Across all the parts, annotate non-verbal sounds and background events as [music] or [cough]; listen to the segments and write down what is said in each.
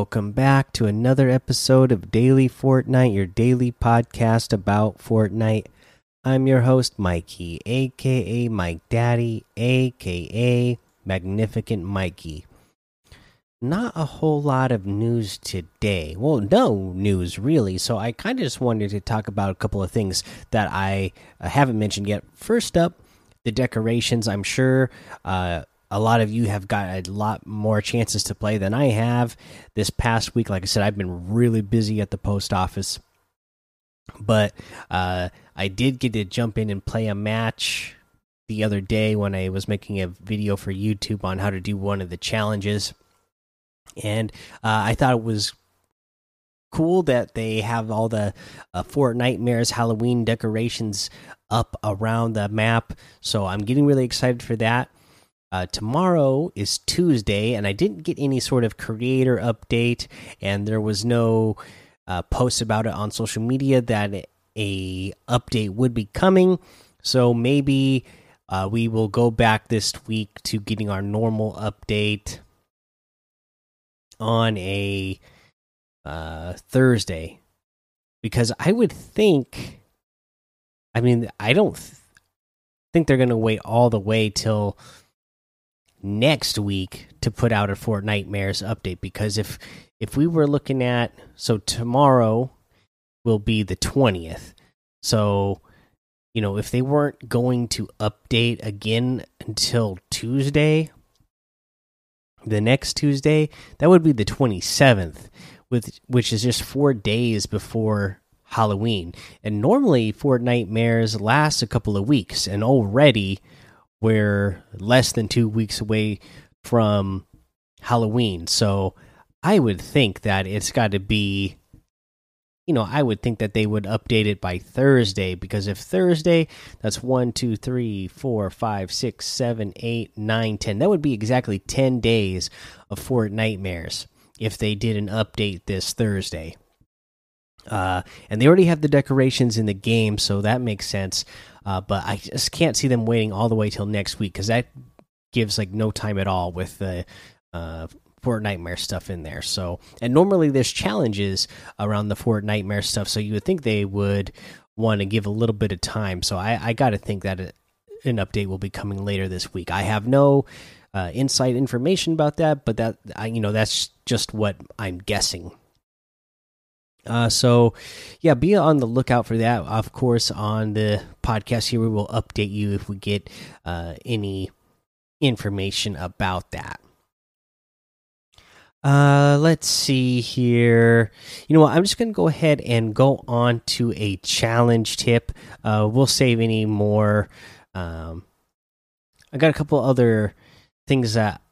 Welcome back to another episode of Daily Fortnite, your daily podcast about Fortnite. I'm your host, Mikey, aka Mike Daddy, aka Magnificent Mikey. Not a whole lot of news today. Well, no news really, so I kind of just wanted to talk about a couple of things that I uh, haven't mentioned yet. First up, the decorations. I'm sure uh, a lot of you have got a lot more chances to play than I have this past week. Like I said, I've been really busy at the post office, but uh, I did get to jump in and play a match the other day when I was making a video for YouTube on how to do one of the challenges, and uh, I thought it was cool that they have all the uh, Fortnitemares Halloween decorations up around the map. So I'm getting really excited for that. Uh, tomorrow is Tuesday, and I didn't get any sort of creator update, and there was no uh, post about it on social media that a update would be coming. So maybe uh, we will go back this week to getting our normal update on a uh, Thursday, because I would think. I mean, I don't th think they're going to wait all the way till next week to put out a Fortnitemares update because if if we were looking at so tomorrow will be the 20th. So, you know, if they weren't going to update again until Tuesday, the next Tuesday, that would be the 27th with which is just 4 days before Halloween. And normally Fortnitemares lasts a couple of weeks and already we're less than two weeks away from Halloween. So I would think that it's got to be, you know, I would think that they would update it by Thursday because if Thursday, that's one, two, three, four, five, six, seven, eight, nine, ten. That would be exactly 10 days of Fortnitemares if they did an update this Thursday. Uh, and they already have the decorations in the game, so that makes sense. Uh, but I just can't see them waiting all the way till next week because that gives like no time at all with the uh, Nightmare stuff in there. So, and normally there's challenges around the Fortnitemare stuff, so you would think they would want to give a little bit of time. So I, I got to think that an update will be coming later this week. I have no uh, insight information about that, but that I, you know that's just what I'm guessing. Uh, so, yeah, be on the lookout for that. Of course, on the podcast here, we will update you if we get uh, any information about that. Uh, let's see here. You know what? I'm just going to go ahead and go on to a challenge tip. Uh, we'll save any more. Um, I got a couple other things that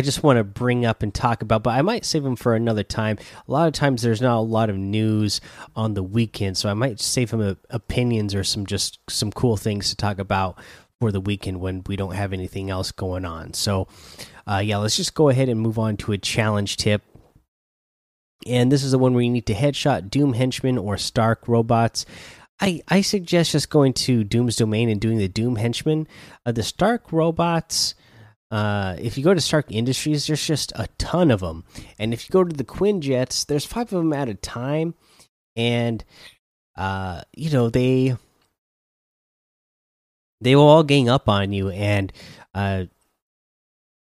just want to bring up and talk about, but I might save them for another time. A lot of times there's not a lot of news on the weekend, so I might save them opinions or some just some cool things to talk about for the weekend when we don't have anything else going on. So, uh, yeah, let's just go ahead and move on to a challenge tip. And this is the one where you need to headshot Doom henchmen or Stark robots. I, I suggest just going to Doom's domain and doing the Doom henchmen. Uh, the Stark robots uh, if you go to Stark Industries, there's just a ton of them, and if you go to the Quinjets, there's five of them at a time, and uh, you know they they will all gang up on you, and uh,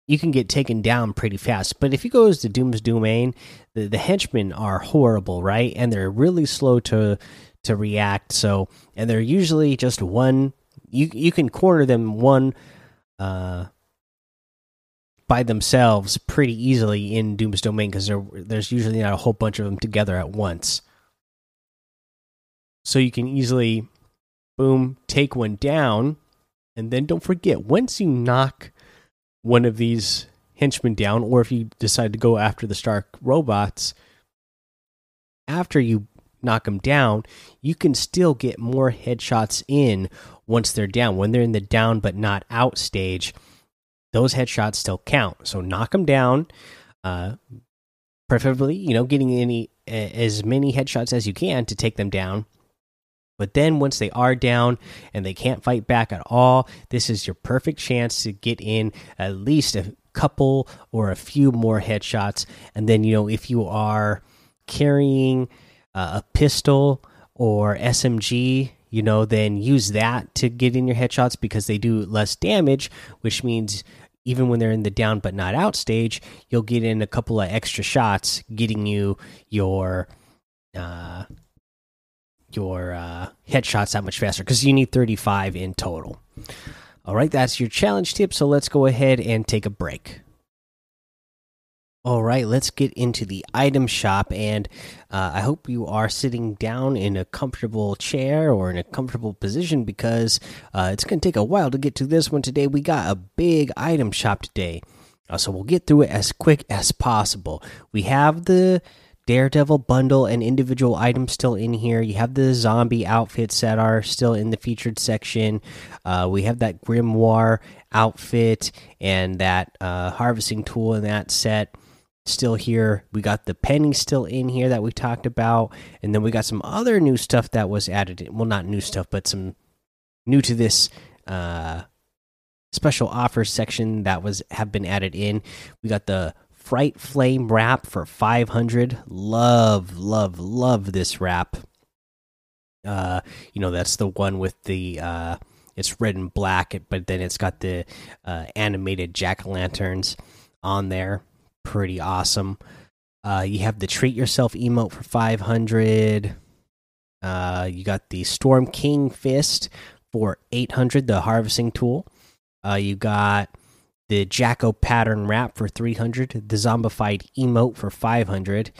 you can get taken down pretty fast. But if you go to Doom's Domain, the, the henchmen are horrible, right? And they're really slow to to react. So, and they're usually just one. You you can corner them one. Uh, by themselves pretty easily in Doom's domain because there's usually not a whole bunch of them together at once. So you can easily, boom, take one down, and then don't forget once you knock one of these henchmen down, or if you decide to go after the Stark robots, after you knock them down, you can still get more headshots in once they're down. When they're in the down but not out stage, those headshots still count. So knock them down, uh, preferably, you know, getting any as many headshots as you can to take them down. But then once they are down and they can't fight back at all, this is your perfect chance to get in at least a couple or a few more headshots. And then, you know, if you are carrying uh, a pistol or SMG, you know, then use that to get in your headshots because they do less damage, which means even when they're in the down but not out stage, you'll get in a couple of extra shots, getting you your uh, your uh, headshots that much faster because you need 35 in total. All right, that's your challenge tip. So let's go ahead and take a break. All right, let's get into the item shop. And uh, I hope you are sitting down in a comfortable chair or in a comfortable position because uh, it's going to take a while to get to this one today. We got a big item shop today. Uh, so we'll get through it as quick as possible. We have the Daredevil bundle and individual items still in here. You have the zombie outfits that are still in the featured section. Uh, we have that grimoire outfit and that uh, harvesting tool in that set still here. We got the penny still in here that we talked about, and then we got some other new stuff that was added. Well, not new stuff, but some new to this uh, special offers section that was have been added in. We got the Fright Flame wrap for 500. Love, love, love this wrap. Uh, you know, that's the one with the uh it's red and black, but then it's got the uh animated jack-o'-lanterns on there. Pretty awesome. Uh you have the treat yourself emote for 500. Uh you got the Storm King fist for 800, the harvesting tool. Uh you got the Jacko pattern wrap for 300, the zombified emote for 500,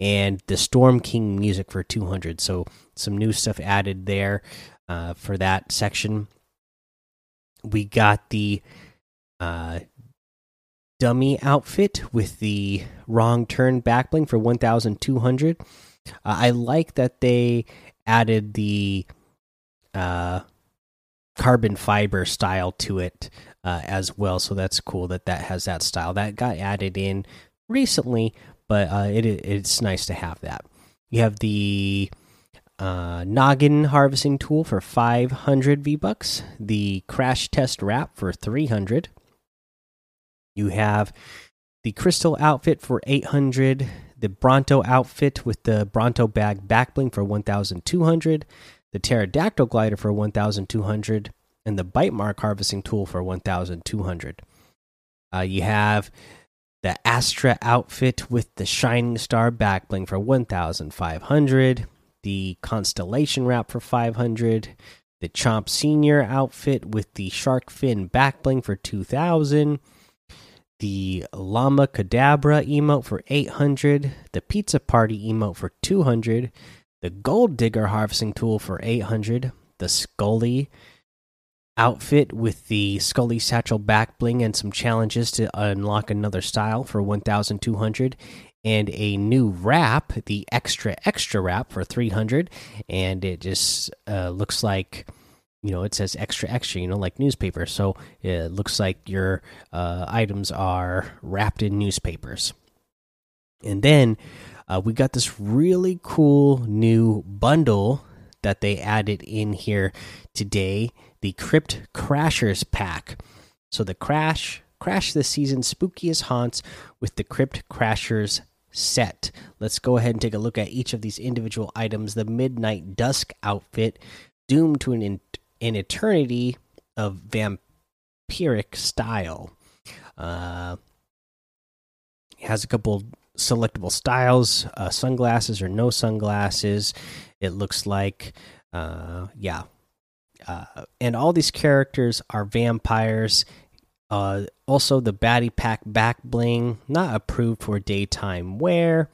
and the Storm King music for 200. So some new stuff added there uh, for that section. We got the uh, dummy outfit with the wrong turn backbling for 1,200. Uh, I like that they added the uh, carbon fiber style to it uh, as well. So that's cool that that has that style. That got added in recently, but uh, it it's nice to have that. You have the uh, noggin harvesting tool for 500 V bucks. The crash test wrap for 300. You have the crystal outfit for 800. The Bronto outfit with the Bronto bag backbling for 1,200. The pterodactyl glider for 1,200 and the bite mark harvesting tool for 1200 uh, you have the astra outfit with the shining star backbling for 1500 the constellation wrap for 500 the chomp senior outfit with the shark fin backbling for 2000 the llama cadabra emote for 800 the pizza party emote for 200 the gold digger harvesting tool for 800 the scully outfit with the Scully satchel back bling and some challenges to unlock another style for 1200 and a new wrap, the extra extra wrap for 300 and it just uh, looks like you know it says extra extra you know like newspaper so it looks like your uh, items are wrapped in newspapers and then uh, we got this really cool new bundle that they added in here today the Crypt Crashers pack. So the Crash Crash this season spookiest haunts with the Crypt Crashers set. Let's go ahead and take a look at each of these individual items. The Midnight Dusk outfit, doomed to an an eternity of vampiric style. Uh, has a couple selectable styles, uh, sunglasses or no sunglasses. It looks like, uh, yeah, uh, and all these characters are vampires. Uh, also, the Batty Pack back bling, not approved for daytime wear.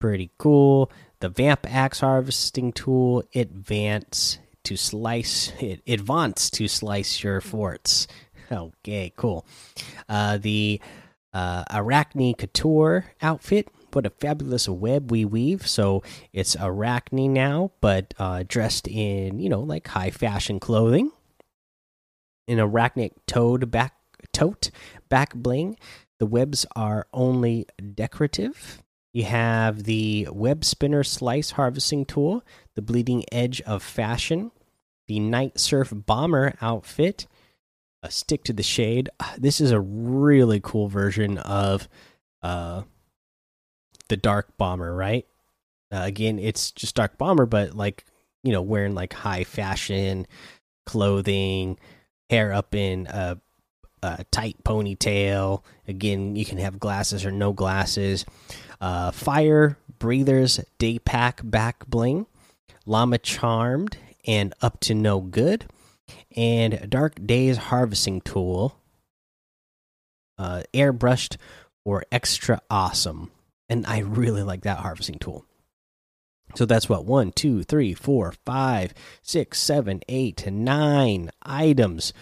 Pretty cool. The Vamp Axe harvesting tool, it vants to slice it. It to slice your forts. Okay, cool. Uh, the uh, Arachne Couture outfit what a fabulous web we weave. So it's Arachne now, but uh, dressed in you know like high fashion clothing. An arachnic toad back tote back bling. The webs are only decorative. You have the web spinner slice harvesting tool, the bleeding edge of fashion, the night surf bomber outfit, uh, stick to the shade. This is a really cool version of uh, the Dark Bomber, right? Uh, again, it's just Dark Bomber, but like you know, wearing like high fashion clothing, hair up in a, a tight ponytail. Again, you can have glasses or no glasses. Uh, fire breathers day pack back bling, llama charmed and up to no good, and dark days harvesting tool. Uh, airbrushed or extra awesome, and I really like that harvesting tool. So that's what one, two, three, four, five, six, seven, eight, nine items,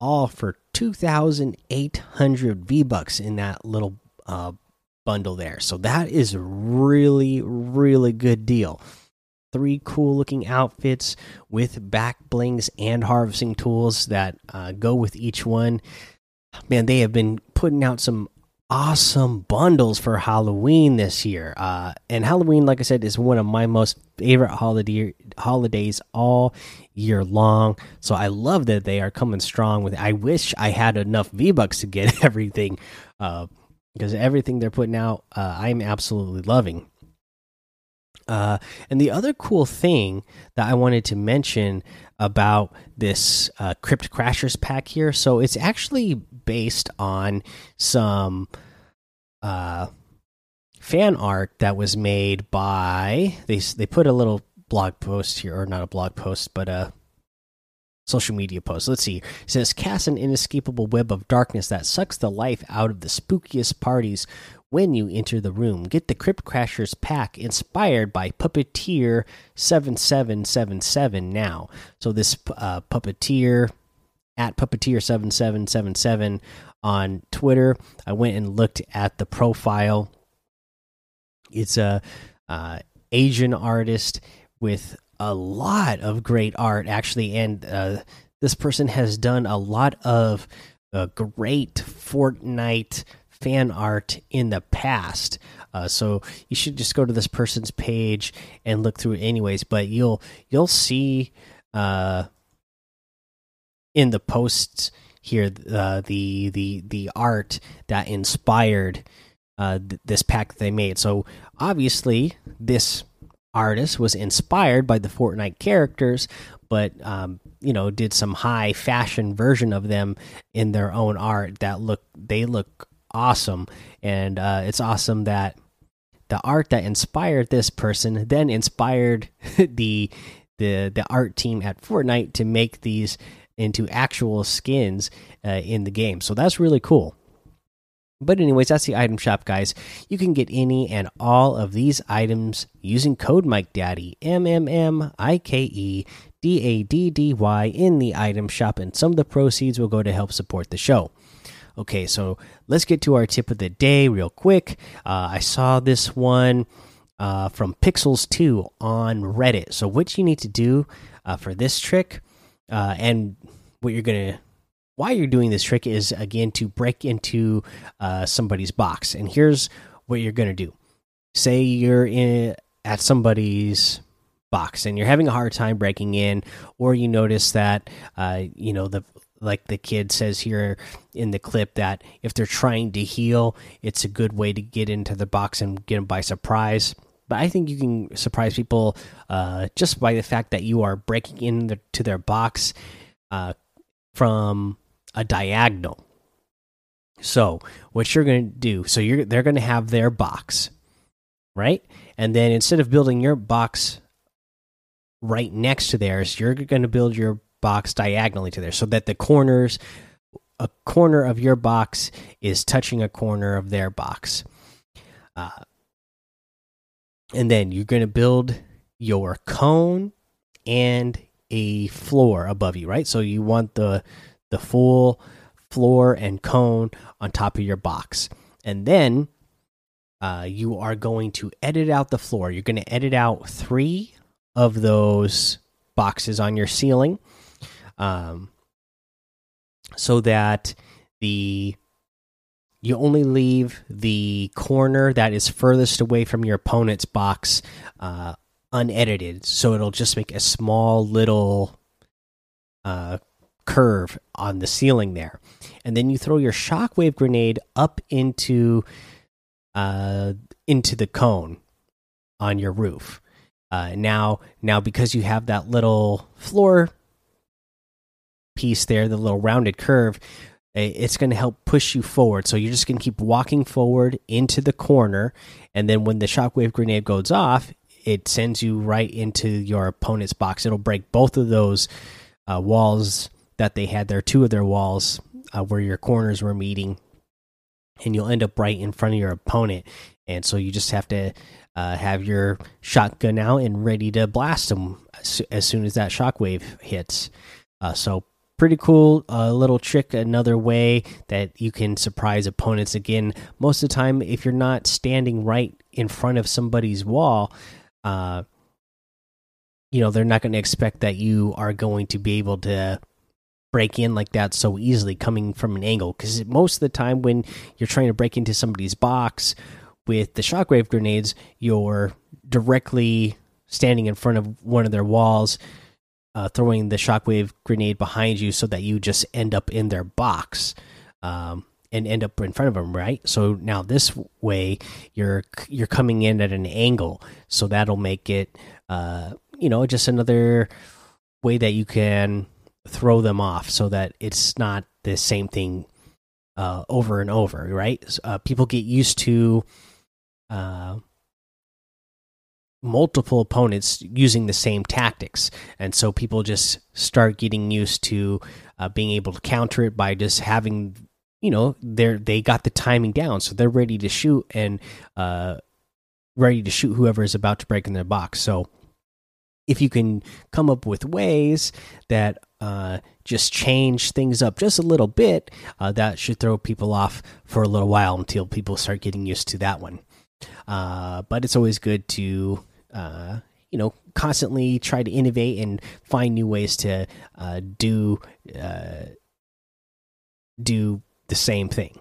all for two thousand eight hundred V bucks in that little uh, bundle there. So that is a really, really good deal. Three cool looking outfits with back blings and harvesting tools that uh, go with each one. Man, they have been putting out some awesome bundles for Halloween this year. Uh, and Halloween, like I said, is one of my most favorite holiday holidays all year long. So I love that they are coming strong with. It. I wish I had enough V bucks to get [laughs] everything, uh, because everything they're putting out, uh, I'm absolutely loving. Uh, and the other cool thing that I wanted to mention about this uh, Crypt Crashers pack here, so it's actually based on some uh, fan art that was made by they they put a little blog post here, or not a blog post, but a social media post. Let's see. It says cast an inescapable web of darkness that sucks the life out of the spookiest parties when you enter the room. Get the Crypt Crashers pack inspired by Puppeteer 7777 now. So this uh, Puppeteer at Puppeteer 7777 on Twitter. I went and looked at the profile. It's a uh, Asian artist with a lot of great art actually and uh, this person has done a lot of uh, great Fortnite fan art in the past. Uh, so you should just go to this person's page and look through it anyways. But you'll you'll see uh, in the posts here uh, the the the art that inspired uh, th this pack that they made. So obviously this artist was inspired by the Fortnite characters, but um, you know did some high fashion version of them in their own art that look they look awesome, and uh, it's awesome that the art that inspired this person then inspired [laughs] the the the art team at Fortnite to make these into actual skins uh, in the game. So that's really cool. But anyways, that's the item shop, guys. You can get any and all of these items using code Mike Daddy M M M I K E D A D D Y in the item shop, and some of the proceeds will go to help support the show. Okay, so let's get to our tip of the day real quick. Uh, I saw this one uh, from Pixels2 on Reddit. So, what you need to do uh, for this trick uh, and what you're going to why you're doing this trick is again to break into uh, somebody's box. And here's what you're going to do say you're in at somebody's box and you're having a hard time breaking in or you notice that uh, you know the like the kid says here in the clip that if they're trying to heal, it's a good way to get into the box and get them by surprise. But I think you can surprise people uh, just by the fact that you are breaking into their box uh, from a diagonal. So what you're going to do? So you're they're going to have their box, right? And then instead of building your box right next to theirs, you're going to build your box diagonally to there so that the corners a corner of your box is touching a corner of their box. Uh, and then you're going to build your cone and a floor above you right? So you want the the full floor and cone on top of your box. And then uh, you are going to edit out the floor. You're going to edit out three of those boxes on your ceiling um, so that the you only leave the corner that is furthest away from your opponent's box uh, unedited, so it'll just make a small little uh, curve on the ceiling there, and then you throw your shockwave grenade up into uh, into the cone on your roof. Uh, now, now because you have that little floor piece there, the little rounded curve, it's going to help push you forward. So you're just going to keep walking forward into the corner, and then when the shockwave grenade goes off, it sends you right into your opponent's box. It'll break both of those uh, walls that they had there, two of their walls uh, where your corners were meeting, and you'll end up right in front of your opponent. And so you just have to uh, have your shotgun out and ready to blast them as soon as that shockwave hits. Uh, so pretty cool uh, little trick another way that you can surprise opponents. Again most of the time if you're not standing right in front of somebody's wall uh you know they're not going to expect that you are going to be able to break in like that so easily coming from an angle. Because most of the time when you're trying to break into somebody's box with the shockwave grenades you're directly standing in front of one of their walls uh, throwing the shockwave grenade behind you so that you just end up in their box um, and end up in front of them, right? So now this way you're you're coming in at an angle, so that'll make it uh, you know just another way that you can throw them off, so that it's not the same thing uh, over and over, right? Uh, people get used to uh, multiple opponents using the same tactics. And so people just start getting used to uh, being able to counter it by just having you know they're they got the timing down. So they're ready to shoot and uh ready to shoot whoever is about to break in their box. So if you can come up with ways that uh, just change things up just a little bit, uh, that should throw people off for a little while until people start getting used to that one. Uh, but it's always good to uh, you know constantly try to innovate and find new ways to uh, do uh, do the same thing.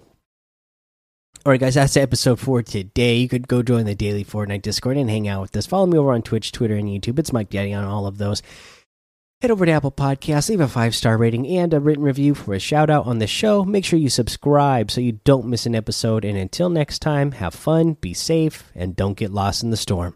All right, guys, that's the episode for today. You could go join the daily Fortnite Discord and hang out with us. Follow me over on Twitch, Twitter, and YouTube. It's Mike Daddy on all of those. Head over to Apple Podcasts, leave a five star rating and a written review for a shout out on the show. Make sure you subscribe so you don't miss an episode. And until next time, have fun, be safe, and don't get lost in the storm.